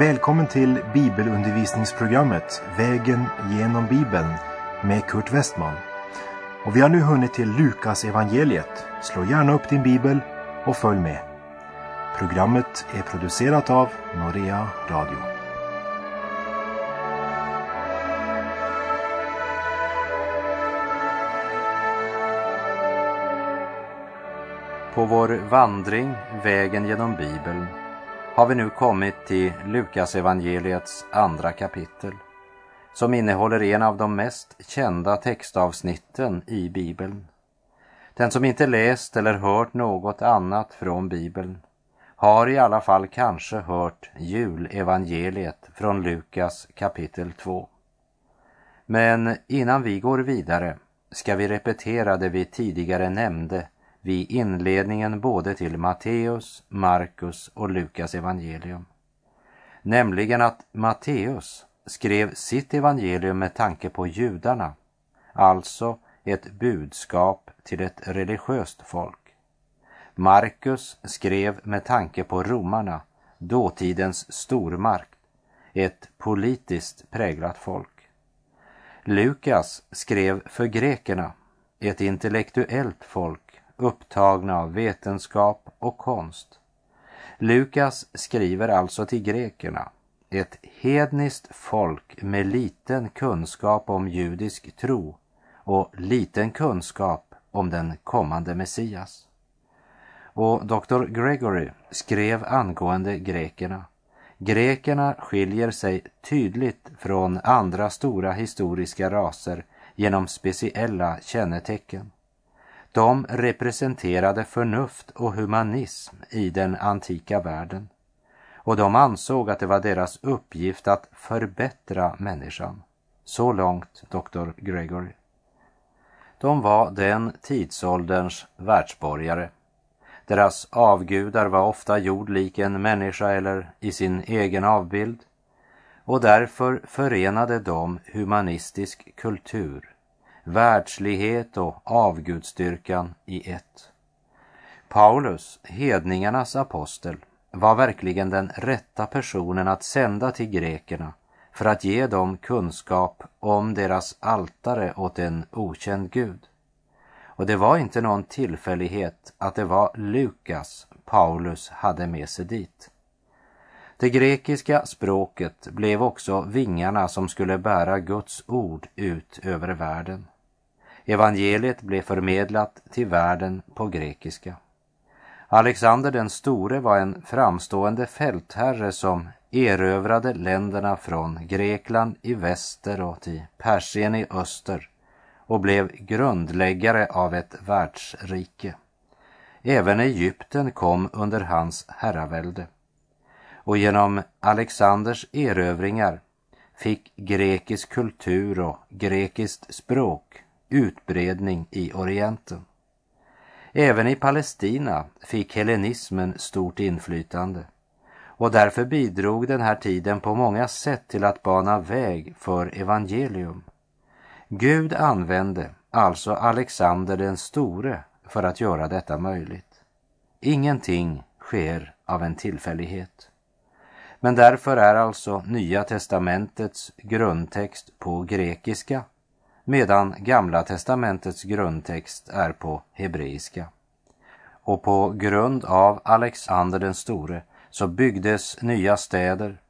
Välkommen till bibelundervisningsprogrammet Vägen genom Bibeln med Kurt Westman. Och vi har nu hunnit till Lukas evangeliet. Slå gärna upp din bibel och följ med. Programmet är producerat av Norea Radio. På vår vandring Vägen genom Bibeln har vi nu kommit till Lukas evangeliets andra kapitel som innehåller en av de mest kända textavsnitten i Bibeln. Den som inte läst eller hört något annat från Bibeln har i alla fall kanske hört julevangeliet från Lukas kapitel 2. Men innan vi går vidare ska vi repetera det vi tidigare nämnde vid inledningen både till Matteus, Markus och Lukas evangelium. Nämligen att Matteus skrev sitt evangelium med tanke på judarna, alltså ett budskap till ett religiöst folk. Markus skrev med tanke på romarna, dåtidens stormakt, ett politiskt präglat folk. Lukas skrev för grekerna, ett intellektuellt folk upptagna av vetenskap och konst. Lukas skriver alltså till grekerna, ett hedniskt folk med liten kunskap om judisk tro och liten kunskap om den kommande Messias. Och Dr. Gregory skrev angående grekerna. Grekerna skiljer sig tydligt från andra stora historiska raser genom speciella kännetecken. De representerade förnuft och humanism i den antika världen. Och de ansåg att det var deras uppgift att förbättra människan. Så långt Dr. Gregory. De var den tidsålderns världsborgare. Deras avgudar var ofta gjord lik en människa eller i sin egen avbild och därför förenade de humanistisk kultur världslighet och avgudstyrkan i ett. Paulus, hedningarnas apostel, var verkligen den rätta personen att sända till grekerna för att ge dem kunskap om deras altare åt en okänd gud. Och det var inte någon tillfällighet att det var Lukas Paulus hade med sig dit. Det grekiska språket blev också vingarna som skulle bära Guds ord ut över världen. Evangeliet blev förmedlat till världen på grekiska. Alexander den store var en framstående fältherre som erövrade länderna från Grekland i väster och till Persien i öster och blev grundläggare av ett världsrike. Även Egypten kom under hans herravälde. Och genom Alexanders erövringar fick grekisk kultur och grekiskt språk utbredning i Orienten. Även i Palestina fick hellenismen stort inflytande och därför bidrog den här tiden på många sätt till att bana väg för evangelium. Gud använde alltså Alexander den store för att göra detta möjligt. Ingenting sker av en tillfällighet. Men därför är alltså Nya testamentets grundtext på grekiska medan Gamla testamentets grundtext är på hebreiska. Och på grund av Alexander den store så byggdes nya städer.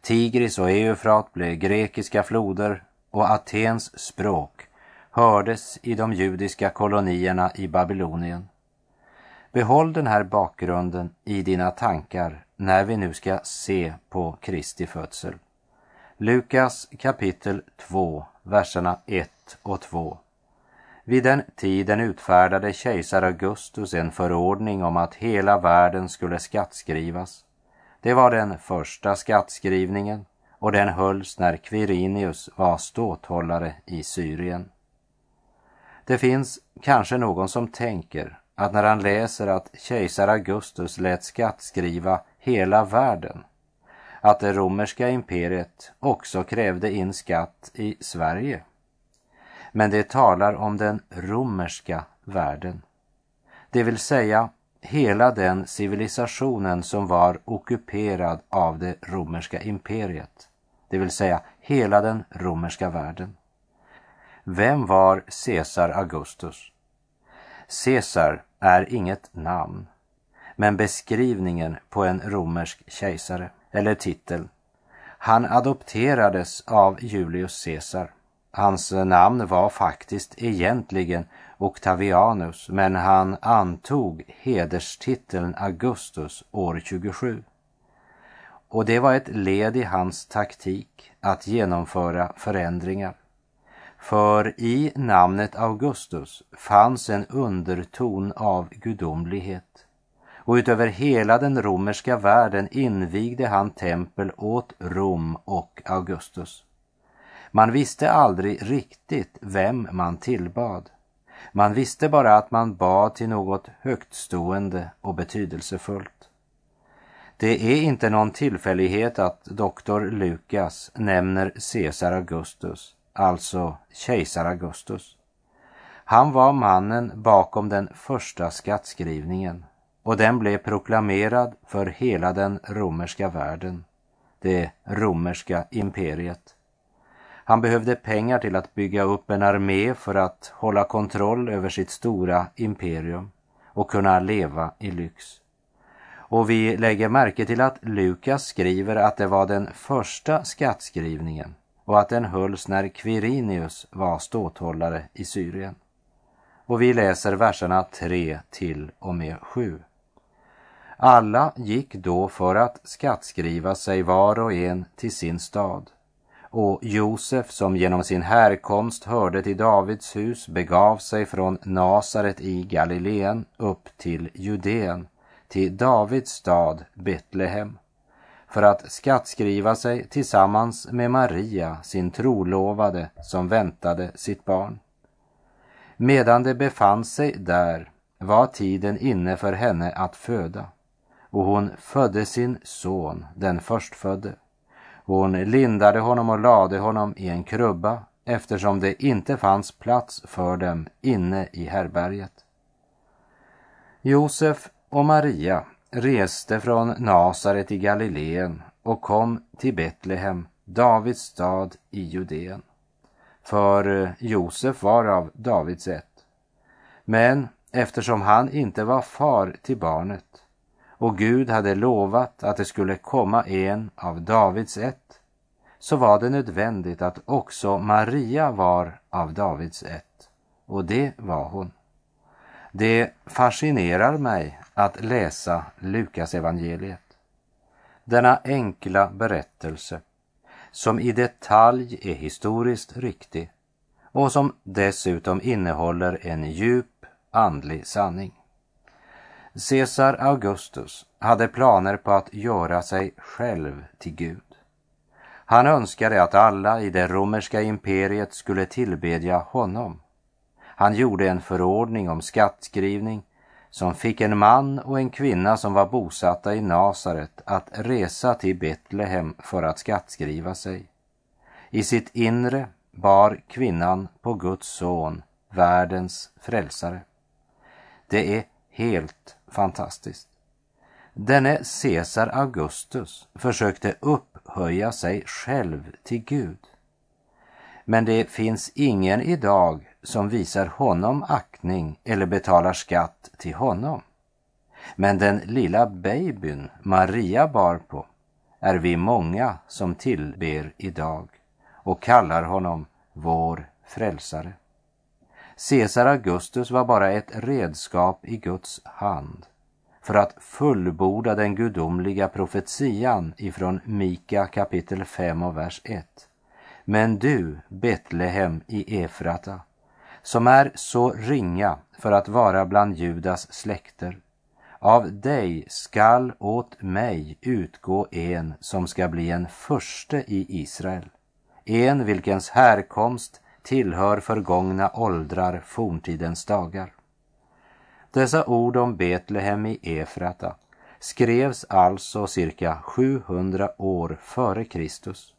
Tigris och Eufrat blev grekiska floder och Atens språk hördes i de judiska kolonierna i Babylonien. Behåll den här bakgrunden i dina tankar när vi nu ska se på Kristi födsel. Lukas kapitel 2, verserna 1 och 2. Vid den tiden utfärdade kejsar Augustus en förordning om att hela världen skulle skattskrivas. Det var den första skattskrivningen och den hölls när Quirinius var ståthållare i Syrien. Det finns kanske någon som tänker att när han läser att kejsar Augustus lät skattskriva hela världen, att det romerska imperiet också krävde in skatt i Sverige men det talar om den romerska världen. Det vill säga hela den civilisationen som var ockuperad av det romerska imperiet, det vill säga hela den romerska världen. Vem var Caesar Augustus? Caesar är inget namn, men beskrivningen på en romersk kejsare, eller titel. Han adopterades av Julius Caesar. Hans namn var faktiskt egentligen Octavianus, men han antog hederstiteln Augustus år 27. Och det var ett led i hans taktik att genomföra förändringar. För i namnet Augustus fanns en underton av gudomlighet. Och utöver hela den romerska världen invigde han tempel åt Rom och Augustus. Man visste aldrig riktigt vem man tillbad. Man visste bara att man bad till något högtstående och betydelsefullt. Det är inte någon tillfällighet att doktor Lukas nämner Caesar Augustus, alltså kejsar Augustus. Han var mannen bakom den första skattskrivningen och den blev proklamerad för hela den romerska världen, det romerska imperiet. Han behövde pengar till att bygga upp en armé för att hålla kontroll över sitt stora imperium och kunna leva i lyx. Och vi lägger märke till att Lukas skriver att det var den första skattskrivningen och att den hölls när Quirinius var ståthållare i Syrien. Och vi läser verserna 3 till och med 7. Alla gick då för att skattskriva sig var och en till sin stad och Josef som genom sin härkomst hörde till Davids hus begav sig från Nasaret i Galileen upp till Judeen, till Davids stad Betlehem, för att skattskriva sig tillsammans med Maria, sin trolovade, som väntade sitt barn. Medan de befann sig där var tiden inne för henne att föda och hon födde sin son, den förstfödde. Hon lindade honom och lade honom i en krubba eftersom det inte fanns plats för dem inne i herberget. Josef och Maria reste från Nasaret i Galileen och kom till Betlehem, Davids stad i Judeen. För eh, Josef var av Davids ett. Men eftersom han inte var far till barnet och Gud hade lovat att det skulle komma en av Davids ett, så var det nödvändigt att också Maria var av Davids ett, och det var hon. Det fascinerar mig att läsa Lukas evangeliet. Denna enkla berättelse som i detalj är historiskt riktig och som dessutom innehåller en djup andlig sanning. Caesar Augustus hade planer på att göra sig själv till Gud. Han önskade att alla i det romerska imperiet skulle tillbedja honom. Han gjorde en förordning om skattskrivning som fick en man och en kvinna som var bosatta i Nasaret att resa till Betlehem för att skattskriva sig. I sitt inre bar kvinnan på Guds son, världens frälsare. Det är helt fantastiskt. Denne Caesar Augustus försökte upphöja sig själv till Gud. Men det finns ingen idag som visar honom aktning eller betalar skatt till honom. Men den lilla babyn Maria bar på är vi många som tillber idag och kallar honom vår frälsare. Caesar Augustus var bara ett redskap i Guds hand för att fullborda den gudomliga profetian ifrån Mika kapitel 5 och vers 1. Men du, Betlehem i Efrata, som är så ringa för att vara bland Judas släkter, av dig skall åt mig utgå en som ska bli en förste i Israel, en vilkens härkomst tillhör förgångna åldrar, forntidens dagar. Dessa ord om Betlehem i Efrata skrevs alltså cirka 700 år före Kristus.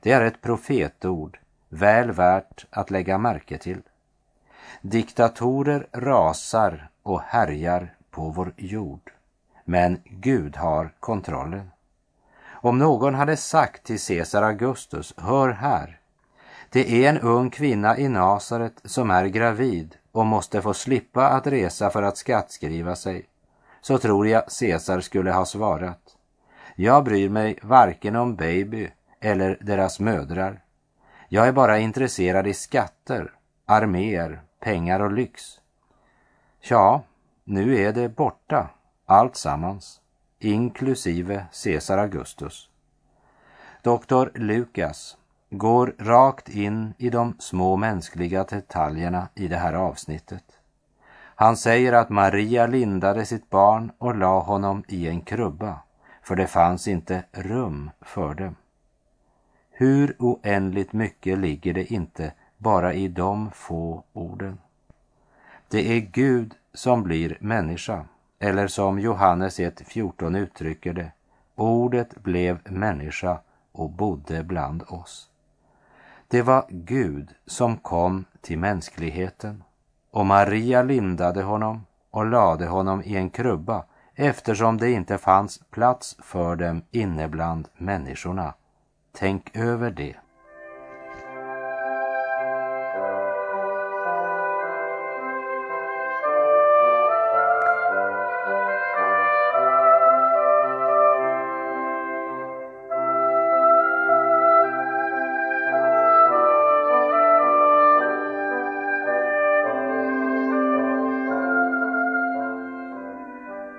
Det är ett profetord väl värt att lägga märke till. Diktatorer rasar och härjar på vår jord. Men Gud har kontrollen. Om någon hade sagt till Caesar Augustus, hör här, det är en ung kvinna i Nasaret som är gravid och måste få slippa att resa för att skattskriva sig, så tror jag Caesar skulle ha svarat. Jag bryr mig varken om baby eller deras mödrar. Jag är bara intresserad i skatter, arméer, pengar och lyx. Ja, nu är det borta, allt sammans, inklusive Caesar Augustus. Doktor Lukas går rakt in i de små mänskliga detaljerna i det här avsnittet. Han säger att Maria lindade sitt barn och la honom i en krubba, för det fanns inte rum för dem. Hur oändligt mycket ligger det inte bara i de få orden? Det är Gud som blir människa, eller som Johannes 1.14 uttrycker det, ordet blev människa och bodde bland oss. Det var Gud som kom till mänskligheten och Maria lindade honom och lade honom i en krubba eftersom det inte fanns plats för dem inne bland människorna. Tänk över det.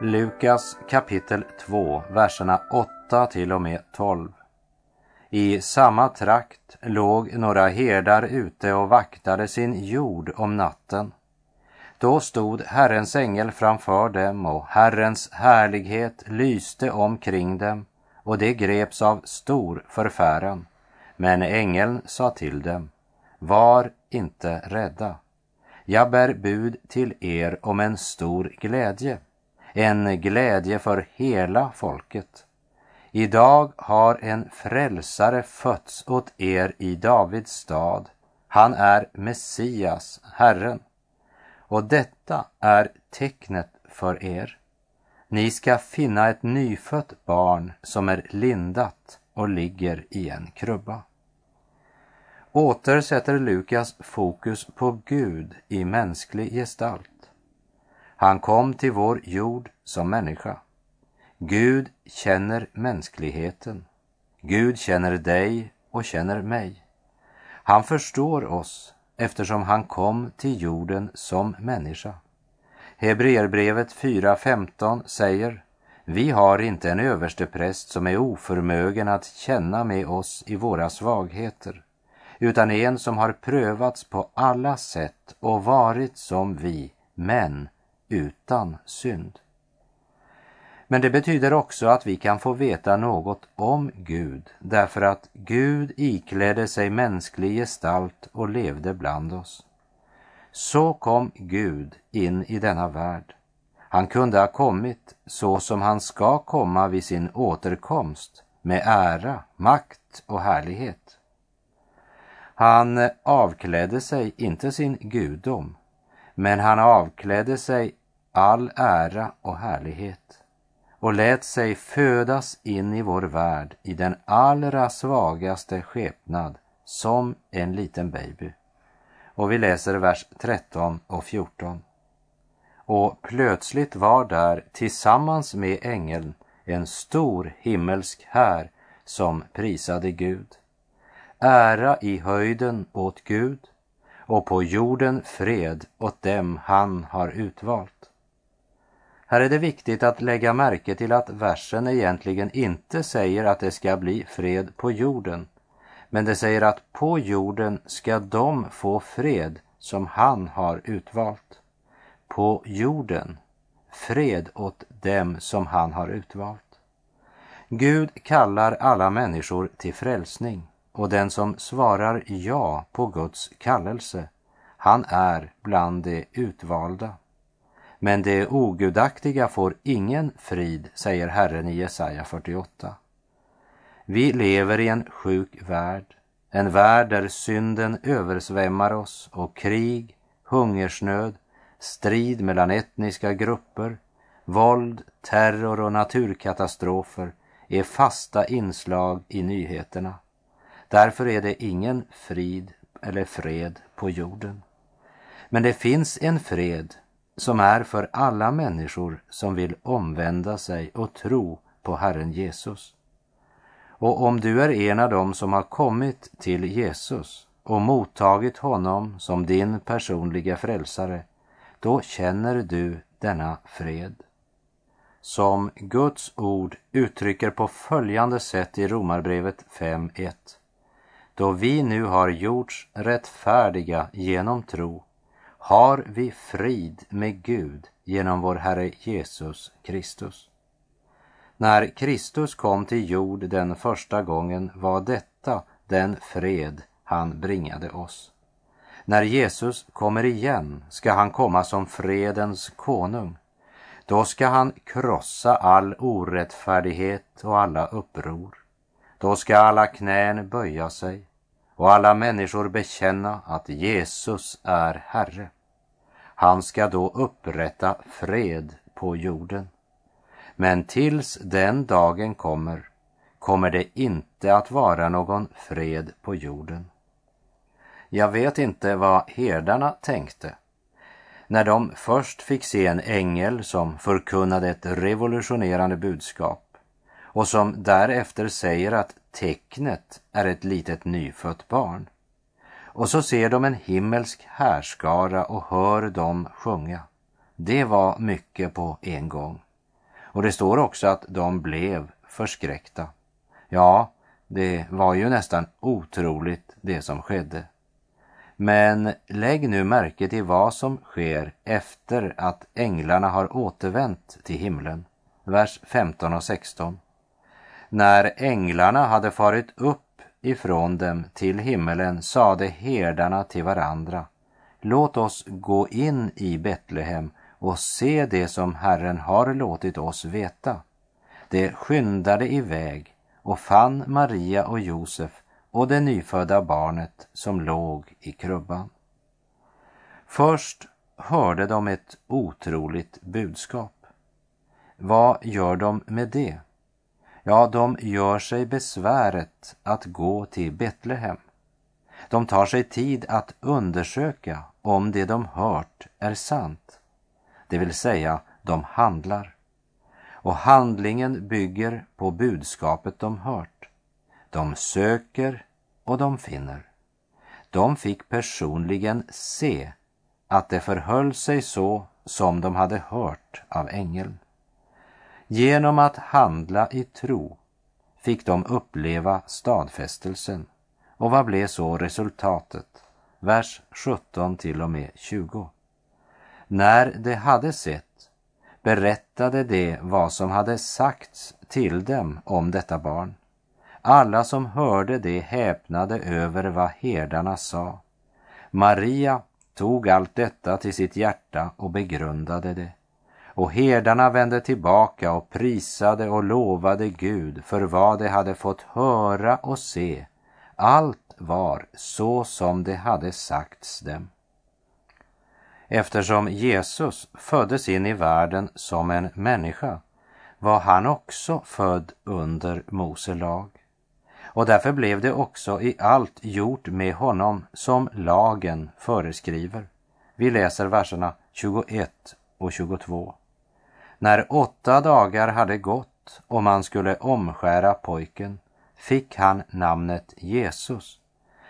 Lukas kapitel 2, verserna 8 till och med 12. I samma trakt låg några herdar ute och vaktade sin jord om natten. Då stod Herrens ängel framför dem och Herrens härlighet lyste omkring dem och det greps av stor förfäran. Men ängeln sa till dem, var inte rädda. Jag bär bud till er om en stor glädje en glädje för hela folket. Idag har en frälsare fötts åt er i Davids stad. Han är Messias, Herren. Och detta är tecknet för er. Ni ska finna ett nyfött barn som är lindat och ligger i en krubba. Åter sätter Lukas fokus på Gud i mänsklig gestalt. Han kom till vår jord som människa. Gud känner mänskligheten. Gud känner dig och känner mig. Han förstår oss eftersom han kom till jorden som människa. Hebreerbrevet 4.15 säger Vi har inte en överstepräst som är oförmögen att känna med oss i våra svagheter, utan en som har prövats på alla sätt och varit som vi, men utan synd. Men det betyder också att vi kan få veta något om Gud därför att Gud iklädde sig mänsklig gestalt och levde bland oss. Så kom Gud in i denna värld. Han kunde ha kommit så som han ska komma vid sin återkomst med ära, makt och härlighet. Han avklädde sig inte sin gudom, men han avklädde sig all ära och härlighet och lät sig födas in i vår värld i den allra svagaste skepnad som en liten baby. Och vi läser vers 13 och 14. Och plötsligt var där tillsammans med ängeln en stor himmelsk här som prisade Gud. Ära i höjden åt Gud och på jorden fred åt dem han har utvalt. Här är det viktigt att lägga märke till att versen egentligen inte säger att det ska bli fred på jorden, men det säger att på jorden ska de få fred som han har utvalt. På jorden, fred åt dem som han har utvalt. Gud kallar alla människor till frälsning och den som svarar ja på Guds kallelse, han är bland de utvalda. Men det ogudaktiga får ingen frid, säger Herren i Jesaja 48. Vi lever i en sjuk värld, en värld där synden översvämmar oss och krig, hungersnöd, strid mellan etniska grupper, våld, terror och naturkatastrofer är fasta inslag i nyheterna. Därför är det ingen frid eller fred på jorden. Men det finns en fred som är för alla människor som vill omvända sig och tro på Herren Jesus. Och om du är en av dem som har kommit till Jesus och mottagit honom som din personliga frälsare, då känner du denna fred. Som Guds ord uttrycker på följande sätt i Romarbrevet 5.1. Då vi nu har gjorts rättfärdiga genom tro har vi frid med Gud genom vår Herre Jesus Kristus. När Kristus kom till jord den första gången var detta den fred han bringade oss. När Jesus kommer igen ska han komma som fredens konung. Då ska han krossa all orättfärdighet och alla uppror. Då ska alla knän böja sig och alla människor bekänna att Jesus är Herre. Han ska då upprätta fred på jorden. Men tills den dagen kommer, kommer det inte att vara någon fred på jorden. Jag vet inte vad herdarna tänkte när de först fick se en ängel som förkunnade ett revolutionerande budskap och som därefter säger att tecknet är ett litet nyfött barn. Och så ser de en himmelsk härskara och hör dem sjunga. Det var mycket på en gång. Och det står också att de blev förskräckta. Ja, det var ju nästan otroligt det som skedde. Men lägg nu märke till vad som sker efter att änglarna har återvänt till himlen. Vers 15 och 16. När änglarna hade farit upp ifrån dem till himmelen sade herdarna till varandra. Låt oss gå in i Betlehem och se det som Herren har låtit oss veta. De skyndade iväg och fann Maria och Josef och det nyfödda barnet som låg i krubban. Först hörde de ett otroligt budskap. Vad gör de med det? Ja, de gör sig besväret att gå till Betlehem. De tar sig tid att undersöka om det de hört är sant. Det vill säga, de handlar. Och handlingen bygger på budskapet de hört. De söker och de finner. De fick personligen se att det förhöll sig så som de hade hört av ängeln. Genom att handla i tro fick de uppleva stadfästelsen. Och vad blev så resultatet? Vers 17 till och med 20. När de hade sett berättade de vad som hade sagts till dem om detta barn. Alla som hörde det häpnade över vad herdarna sa. Maria tog allt detta till sitt hjärta och begrundade det. Och herdarna vände tillbaka och prisade och lovade Gud för vad de hade fått höra och se. Allt var så som det hade sagts dem. Eftersom Jesus föddes in i världen som en människa var han också född under Mose lag. Och därför blev det också i allt gjort med honom som lagen föreskriver. Vi läser verserna 21 och 22. När åtta dagar hade gått och man skulle omskära pojken fick han namnet Jesus,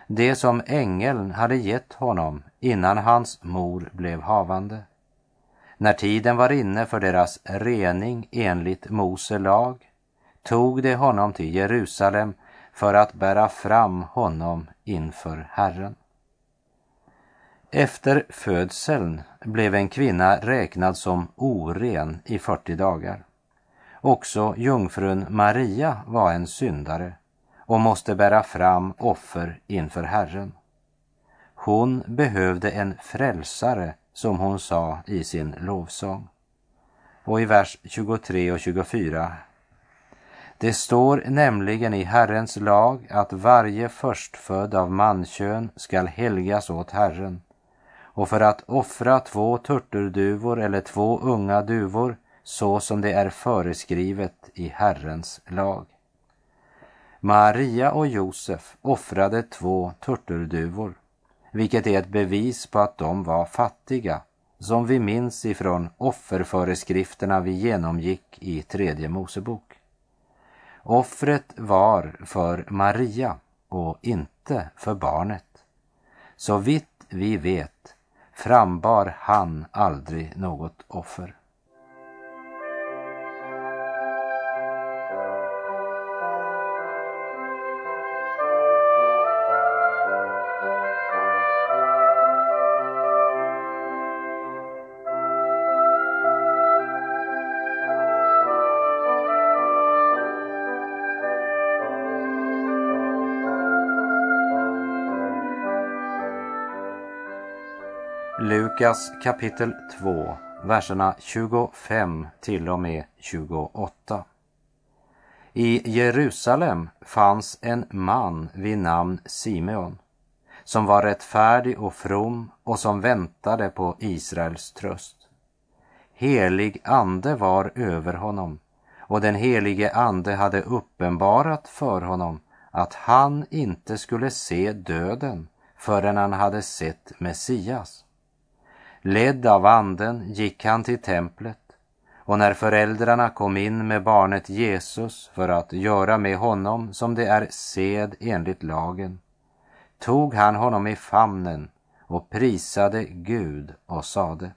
det som ängeln hade gett honom innan hans mor blev havande. När tiden var inne för deras rening enligt Mose lag tog de honom till Jerusalem för att bära fram honom inför Herren. Efter födseln blev en kvinna räknad som oren i 40 dagar. Också jungfrun Maria var en syndare och måste bära fram offer inför Herren. Hon behövde en frälsare, som hon sa i sin lovsång. Och i vers 23 och 24 det står nämligen i Herrens lag att varje förstfödd av mankön skall helgas åt Herren och för att offra två turturduvor eller två unga duvor så som det är föreskrivet i Herrens lag. Maria och Josef offrade två turturduvor, vilket är ett bevis på att de var fattiga, som vi minns ifrån offerföreskrifterna vi genomgick i tredje Mosebok. Offret var för Maria och inte för barnet. Så vitt vi vet frambar han aldrig något offer. Lukas kapitel 2, verserna 25 till och med 28. I Jerusalem fanns en man vid namn Simeon som var rättfärdig och from och som väntade på Israels tröst. Helig ande var över honom och den helige ande hade uppenbarat för honom att han inte skulle se döden förrän han hade sett Messias. Ledd av anden gick han till templet och när föräldrarna kom in med barnet Jesus för att göra med honom som det är sed enligt lagen tog han honom i famnen och prisade Gud och sade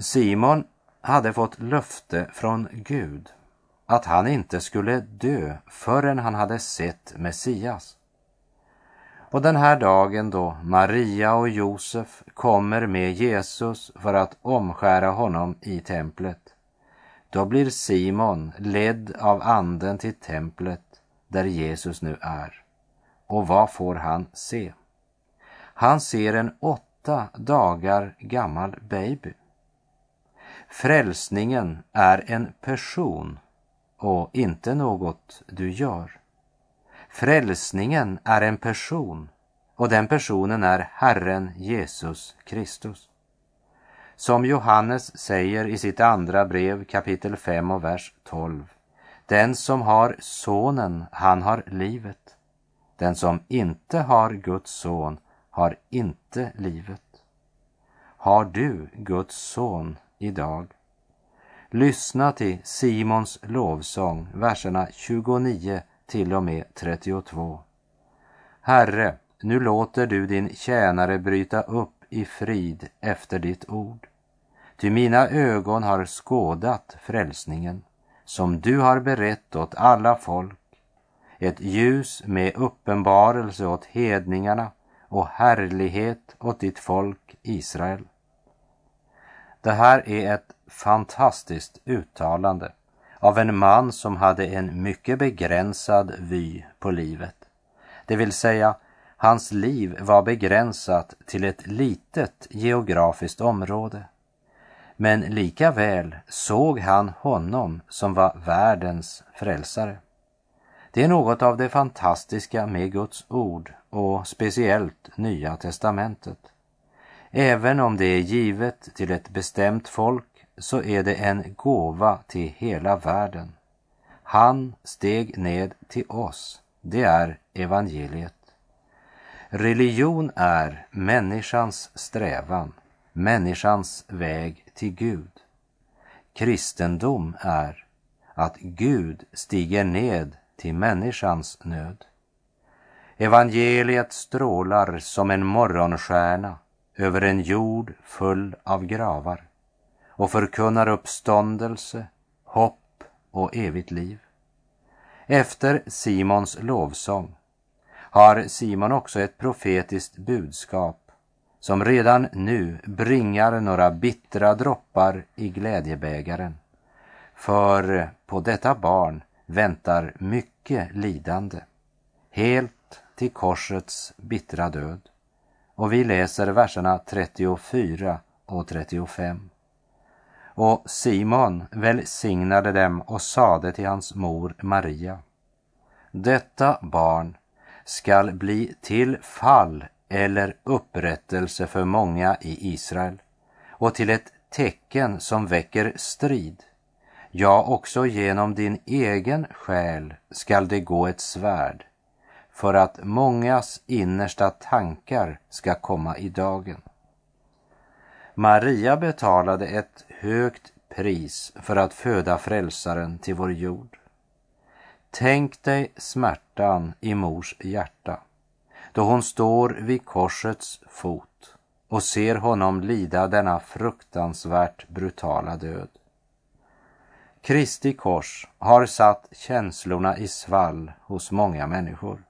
Simon hade fått löfte från Gud att han inte skulle dö förrän han hade sett Messias. På den här dagen då Maria och Josef kommer med Jesus för att omskära honom i templet, då blir Simon ledd av anden till templet där Jesus nu är. Och vad får han se? Han ser en åtta dagar gammal baby. Frälsningen är en person och inte något du gör. Frälsningen är en person och den personen är Herren Jesus Kristus. Som Johannes säger i sitt andra brev kapitel 5 och vers 12. Den som har sonen, han har livet. Den som inte har Guds son har inte livet. Har du Guds son idag? Lyssna till Simons lovsång, verserna 29 till och med 32. Herre, nu låter du din tjänare bryta upp i frid efter ditt ord. Ty mina ögon har skådat frälsningen som du har berett åt alla folk, ett ljus med uppenbarelse åt hedningarna och härlighet åt ditt folk Israel. Det här är ett fantastiskt uttalande av en man som hade en mycket begränsad vy på livet. Det vill säga, hans liv var begränsat till ett litet geografiskt område. Men lika väl såg han honom som var världens frälsare. Det är något av det fantastiska med Guds ord och speciellt Nya testamentet. Även om det är givet till ett bestämt folk så är det en gåva till hela världen. Han steg ned till oss. Det är evangeliet. Religion är människans strävan, människans väg till Gud. Kristendom är att Gud stiger ned till människans nöd. Evangeliet strålar som en morgonstjärna över en jord full av gravar och förkunnar uppståndelse, hopp och evigt liv. Efter Simons lovsång har Simon också ett profetiskt budskap som redan nu bringar några bittra droppar i glädjebägaren. För på detta barn väntar mycket lidande, helt till korsets bittra död. Och vi läser verserna 34 och 35. Och Simon välsignade dem och sade till hans mor Maria. Detta barn skall bli till fall eller upprättelse för många i Israel och till ett tecken som väcker strid. Ja, också genom din egen själ skall det gå ett svärd för att mångas innersta tankar ska komma i dagen. Maria betalade ett högt pris för att föda frälsaren till vår jord. Tänk dig smärtan i mors hjärta då hon står vid korsets fot och ser honom lida denna fruktansvärt brutala död. Kristi kors har satt känslorna i svall hos många människor.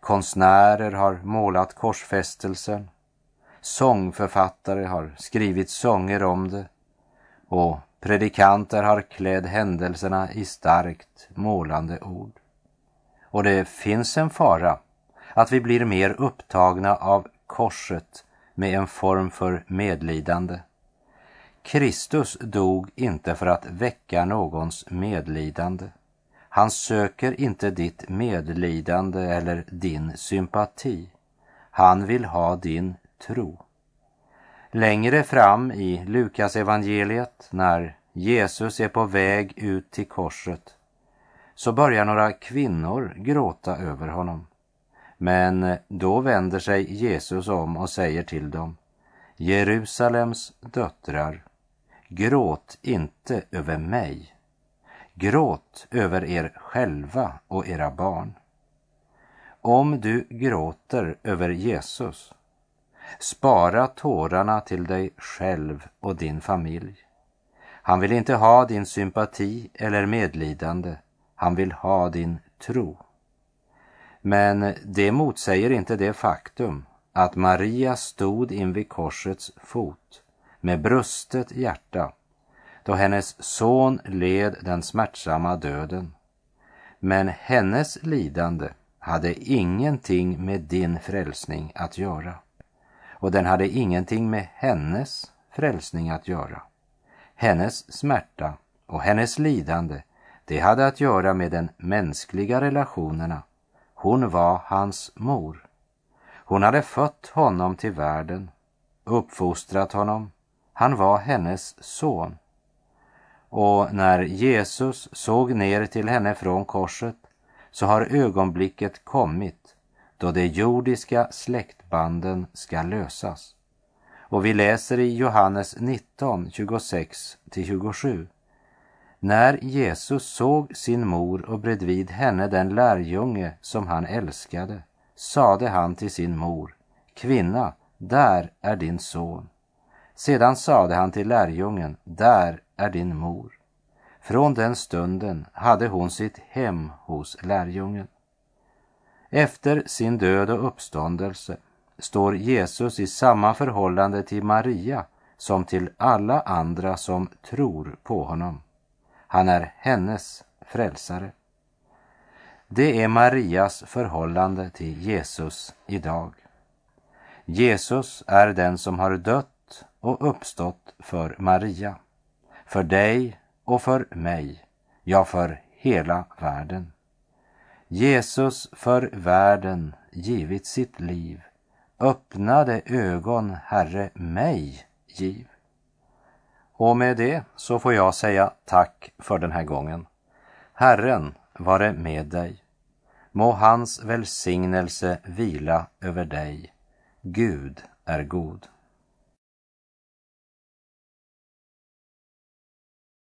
Konstnärer har målat korsfästelsen. Sångförfattare har skrivit sånger om det och predikanter har klädd händelserna i starkt målande ord. Och det finns en fara att vi blir mer upptagna av korset med en form för medlidande. Kristus dog inte för att väcka någons medlidande. Han söker inte ditt medlidande eller din sympati. Han vill ha din tro. Längre fram i Lukas evangeliet när Jesus är på väg ut till korset så börjar några kvinnor gråta över honom. Men då vänder sig Jesus om och säger till dem Jerusalems döttrar, gråt inte över mig Gråt över er själva och era barn. Om du gråter över Jesus, spara tårarna till dig själv och din familj. Han vill inte ha din sympati eller medlidande, han vill ha din tro. Men det motsäger inte det faktum att Maria stod invid korsets fot med brustet hjärta då hennes son led den smärtsamma döden. Men hennes lidande hade ingenting med din frälsning att göra. Och den hade ingenting med hennes frälsning att göra. Hennes smärta och hennes lidande, det hade att göra med den mänskliga relationerna. Hon var hans mor. Hon hade fött honom till världen, uppfostrat honom. Han var hennes son. Och när Jesus såg ner till henne från korset så har ögonblicket kommit då de jordiska släktbanden ska lösas. Och vi läser i Johannes 19, 26-27. När Jesus såg sin mor och bredvid henne den lärjunge som han älskade sade han till sin mor, kvinna, där är din son. Sedan sade han till lärjungen, där är din mor. Från den stunden hade hon sitt hem hos lärjungen. Efter sin död och uppståndelse står Jesus i samma förhållande till Maria som till alla andra som tror på honom. Han är hennes frälsare. Det är Marias förhållande till Jesus idag. Jesus är den som har dött och uppstått för Maria för dig och för mig, ja, för hela världen. Jesus för världen givit sitt liv, öppnade ögon, Herre, mig giv. Och med det så får jag säga tack för den här gången. Herren vare med dig. Må hans välsignelse vila över dig. Gud är god.